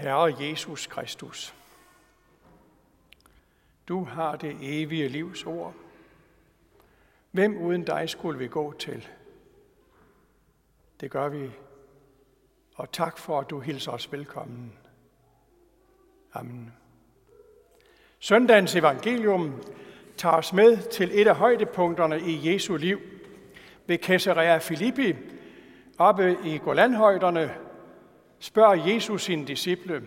Herre Jesus Kristus. Du har det evige livs ord. Hvem uden dig skulle vi gå til? Det gør vi. Og tak for, at du hilser os velkommen. Amen. Søndagens evangelium tager os med til et af højdepunkterne i Jesu liv. Ved Caesarea Filippi, oppe i Golanhøjderne, spørger Jesus sine disciple,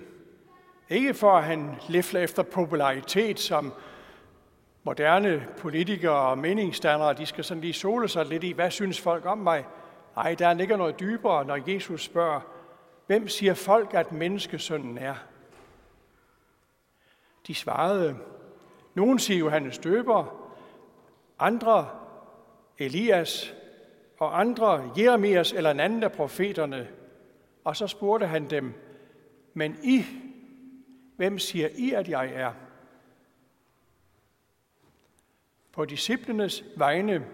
ikke for at han lefler efter popularitet, som moderne politikere og meningsdannere, de skal sådan lige sole sig lidt i, hvad synes folk om mig? Nej, der ligger noget dybere, når Jesus spørger, hvem siger folk, at menneskesønnen er? De svarede, nogen siger Johannes Døber, andre Elias, og andre Jeremias eller en anden af profeterne. Og så spurgte han dem, men I, hvem siger I, at jeg er? På disciplenes vegne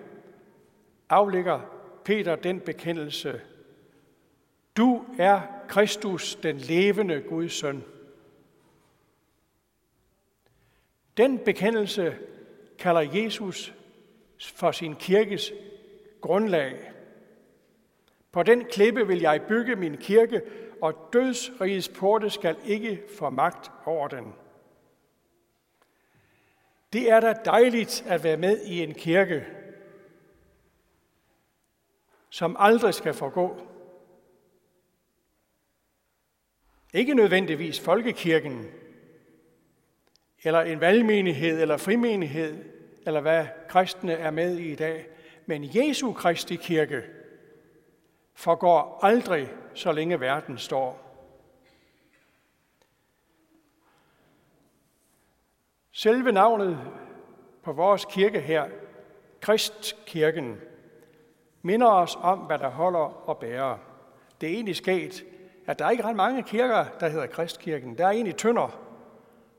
aflægger Peter den bekendelse, du er Kristus, den levende Guds søn. Den bekendelse kalder Jesus for sin kirkes grundlag. På den klippe vil jeg bygge min kirke, og dødsrigets porte skal ikke få magt over den. Det er da dejligt at være med i en kirke, som aldrig skal forgå. Ikke nødvendigvis folkekirken, eller en valgmenighed, eller frimenighed, eller hvad kristne er med i i dag. Men Jesu Kristi kirke forgår aldrig, så længe verden står. Selve navnet på vores kirke her, Kristkirken, minder os om, hvad der holder og bærer. Det er egentlig sket, at der er ikke ret mange kirker, der hedder Kristkirken. Der er en i Tønder,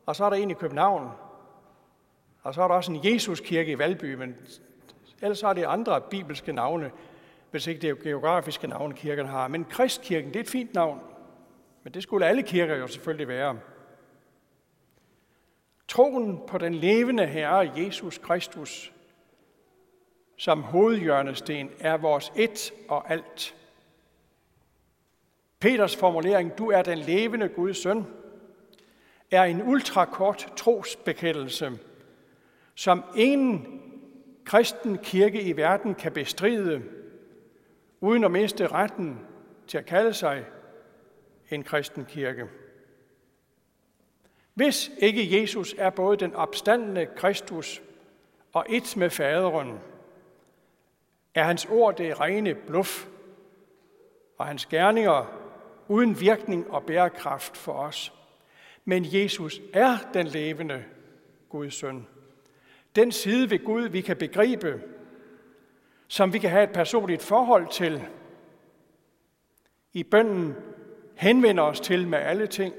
og så er der en i København, og så er der også en Jesuskirke i Valby, men ellers er det andre bibelske navne, hvis ikke det er geografiske navne, kirken har. Men Kristkirken, det er et fint navn. Men det skulle alle kirker jo selvfølgelig være. Troen på den levende Herre Jesus Kristus som hovedhjørnesten er vores et og alt. Peters formulering, du er den levende Guds søn, er en ultrakort trosbekendelse, som ingen kristen kirke i verden kan bestride, uden at miste retten til at kalde sig en kristen kirke. Hvis ikke Jesus er både den opstandende Kristus og et med faderen, er hans ord det rene bluff, og hans gerninger uden virkning og bærekraft for os. Men Jesus er den levende Guds søn. Den side ved Gud, vi kan begribe, som vi kan have et personligt forhold til. I bønden henvender os til med alle ting.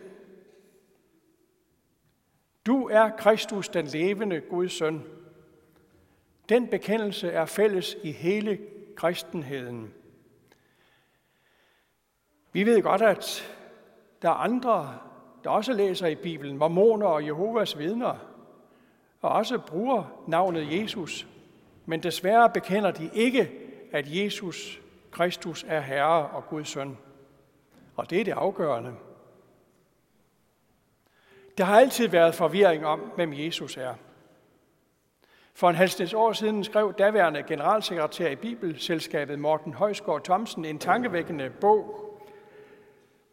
Du er Kristus, den levende Guds søn. Den bekendelse er fælles i hele kristenheden. Vi ved godt, at der er andre, der også læser i Bibelen, mormoner og Jehovas vidner, og også bruger navnet Jesus, men desværre bekender de ikke, at Jesus Kristus er Herre og Guds søn. Og det er det afgørende. Der har altid været forvirring om, hvem Jesus er. For en halvsnes år siden skrev daværende generalsekretær i Bibelselskabet Morten Højsgaard Thomsen en tankevækkende bog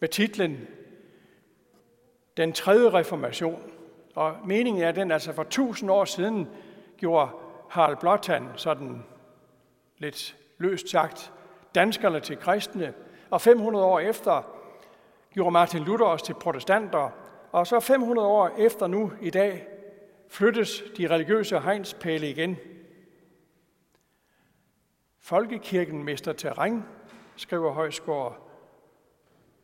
med titlen Den tredje reformation. Og meningen er den, altså for tusind år siden gjorde Harald Blåtand sådan lidt løst sagt danskerne til kristne, og 500 år efter gjorde Martin Luther os til protestanter, og så 500 år efter nu i dag flyttes de religiøse hegnspæle igen. Folkekirken mister terræn, skriver Højsgaard.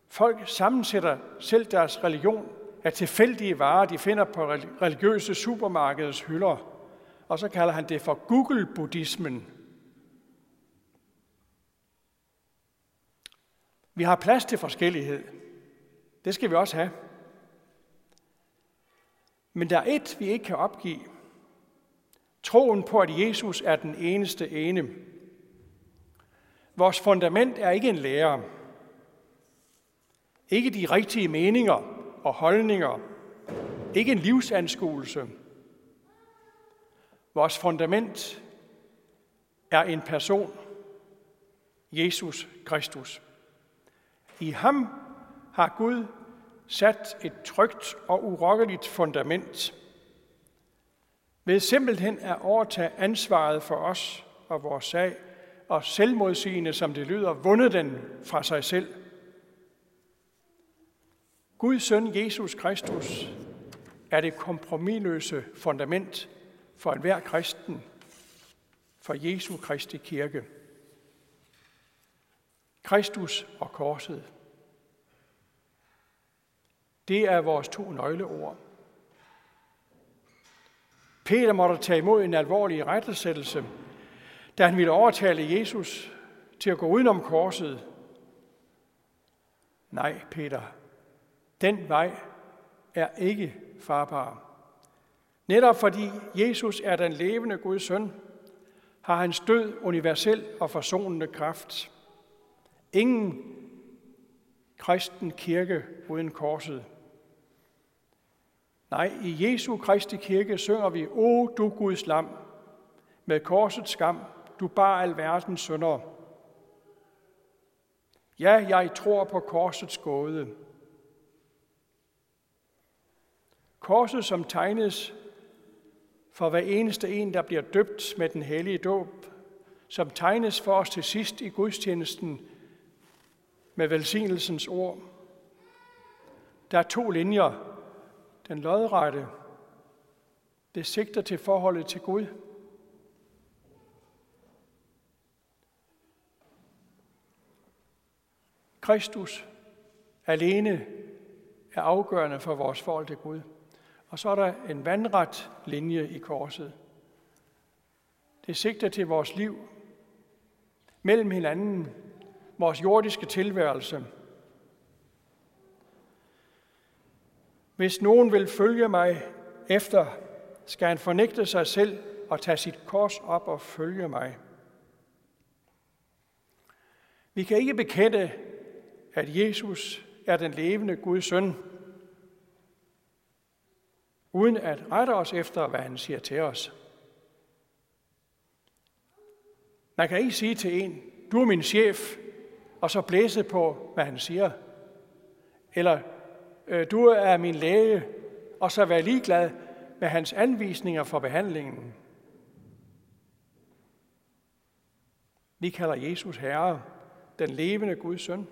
Folk sammensætter selv deres religion af tilfældige varer, de finder på religiøse supermarkedets hylder. Og så kalder han det for Google-buddhismen. Vi har plads til forskellighed. Det skal vi også have. Men der er et, vi ikke kan opgive. Troen på, at Jesus er den eneste ene. Vores fundament er ikke en lærer. Ikke de rigtige meninger og holdninger. Ikke en livsanskuelse. Vores fundament er en person, Jesus Kristus. I ham har Gud sat et trygt og urokkeligt fundament ved simpelthen at overtage ansvaret for os og vores sag, og selvmodsigende, som det lyder, vundet den fra sig selv. Guds søn Jesus Kristus er det kompromilløse fundament for enhver kristen, for Jesu Kristi kirke. Kristus og korset. Det er vores to nøgleord. Peter måtte tage imod en alvorlig rettesættelse, da han ville overtale Jesus til at gå udenom korset. Nej, Peter, den vej er ikke farbar. Netop fordi Jesus er den levende Guds søn, har hans død universel og forsonende kraft. Ingen kristen kirke uden korset. Nej, i Jesu Kristi kirke synger vi, O du Guds lam, med korsets skam, du bar alverdens sønder. Ja, jeg tror på korsets gåde. Korset, som tegnes for hver eneste en, der bliver døbt med den hellige dåb, som tegnes for os til sidst i gudstjenesten med velsignelsens ord. Der er to linjer, den lodrette, det sigter til forholdet til Gud. Kristus alene er afgørende for vores forhold til Gud. Og så er der en vandret linje i korset. Det sigter til vores liv mellem hinanden, vores jordiske tilværelse Hvis nogen vil følge mig efter, skal han fornægte sig selv og tage sit kors op og følge mig. Vi kan ikke bekende, at Jesus er den levende Guds søn, uden at rette os efter, hvad han siger til os. Man kan ikke sige til en, du er min chef, og så blæse på, hvad han siger. Eller øh, du er min læge, og så være ligeglad med hans anvisninger for behandlingen. Vi kalder Jesus Herre, den levende Guds søn.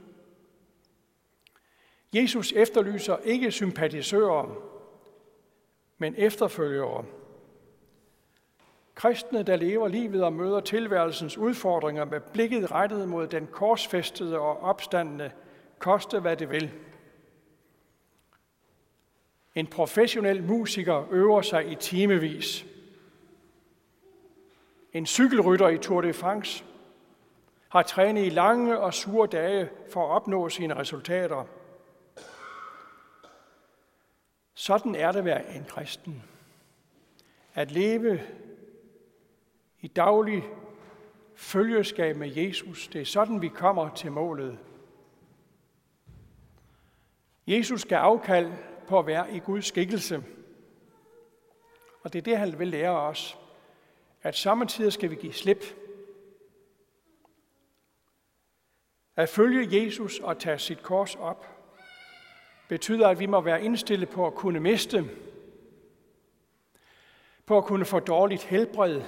Jesus efterlyser ikke sympatisører, men efterfølgere. Kristne, der lever livet og møder tilværelsens udfordringer med blikket rettet mod den korsfæstede og opstandende, koste hvad det vil. En professionel musiker øver sig i timevis. En cykelrytter i Tour de France har trænet i lange og sure dage for at opnå sine resultater. Sådan er det at være en kristen. At leve i daglig følgeskab med Jesus, det er sådan, vi kommer til målet. Jesus skal afkald på at være i Guds skikkelse. Og det er det, han vil lære os. At samtidig skal vi give slip. At følge Jesus og tage sit kors op, betyder, at vi må være indstillet på at kunne miste, på at kunne få dårligt helbred,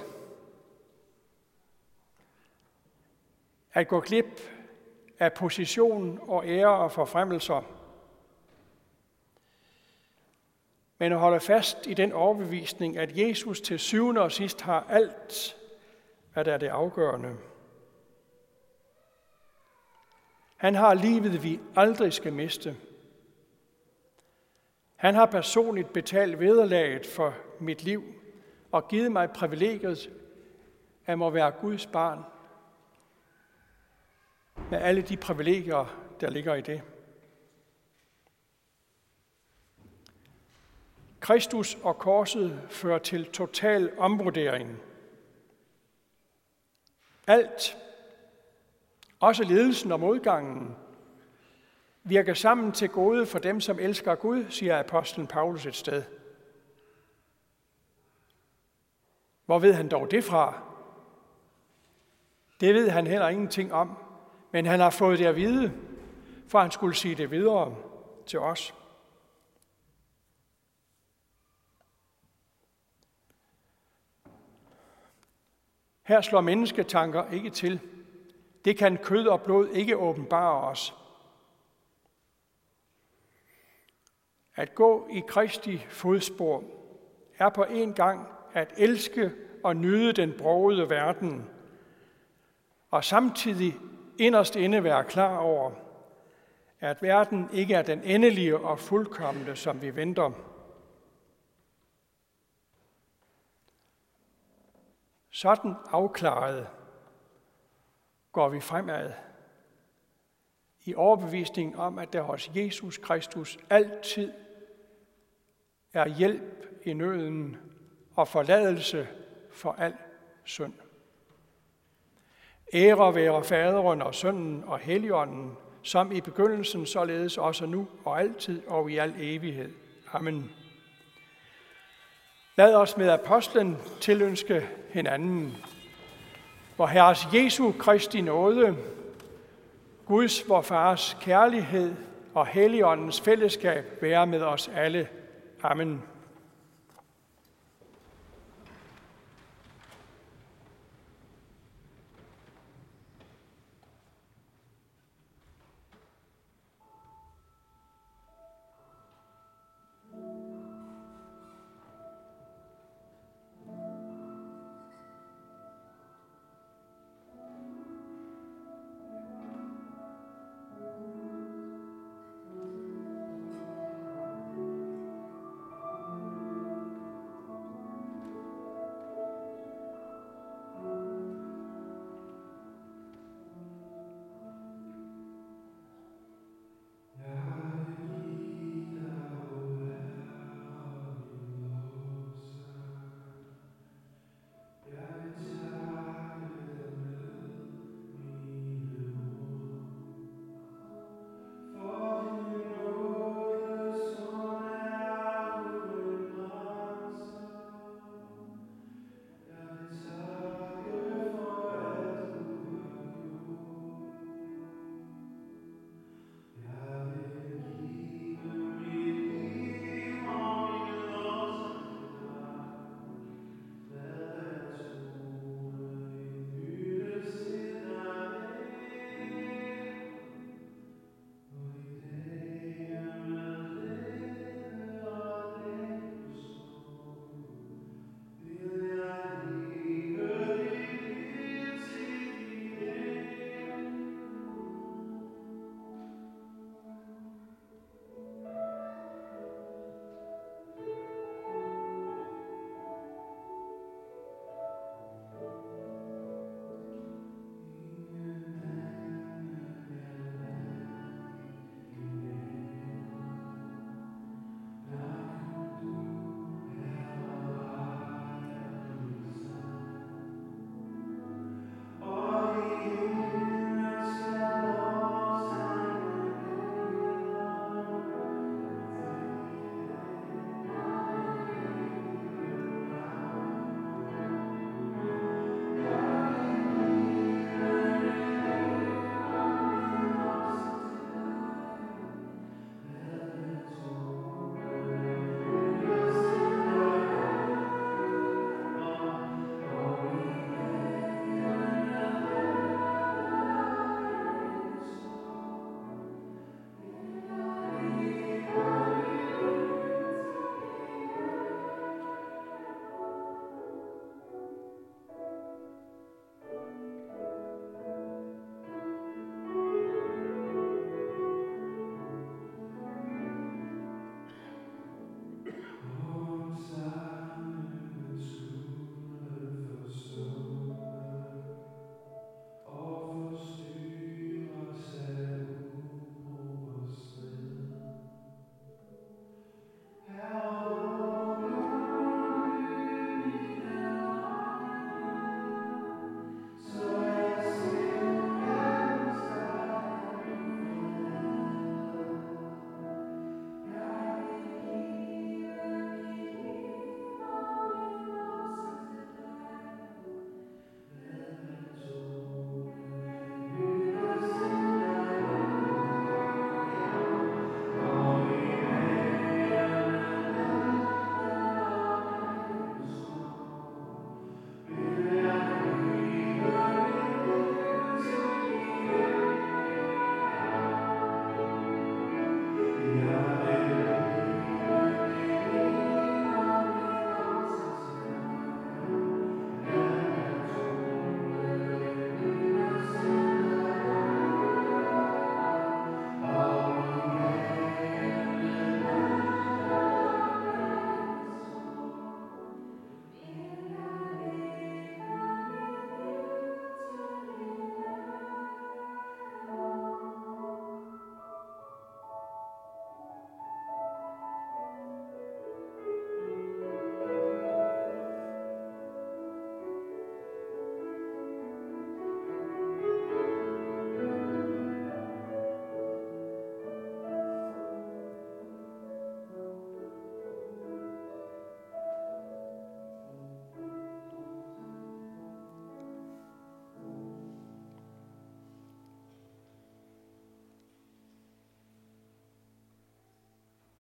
at gå glip af position og ære og forfremmelser, men at holde fast i den overbevisning, at Jesus til syvende og sidst har alt, hvad der er det afgørende. Han har livet, vi aldrig skal miste. Han har personligt betalt vederlaget for mit liv og givet mig privilegiet at må være Guds barn med alle de privilegier, der ligger i det. Kristus og korset fører til total omvurdering. Alt, også ledelsen og modgangen, virker sammen til gode for dem, som elsker Gud, siger apostlen Paulus et sted. Hvor ved han dog det fra? Det ved han heller ingenting om, men han har fået det at vide, for han skulle sige det videre til os. Her slår mennesketanker ikke til. Det kan kød og blod ikke åbenbare os. At gå i Kristi fodspor er på en gang at elske og nyde den brogede verden, og samtidig inderst inde være klar over, at verden ikke er den endelige og fuldkommende, som vi venter. Sådan afklaret går vi fremad i overbevisning om, at der hos Jesus Kristus altid er hjælp i nøden og forladelse for al synd. Ære være faderen og sønnen og helligånden, som i begyndelsen således også nu og altid og i al evighed. Amen. Lad os med apostlen tilønske hinanden. Hvor Herres Jesu Kristi nåde, Guds vor Fars kærlighed og Helligåndens fællesskab være med os alle. Amen.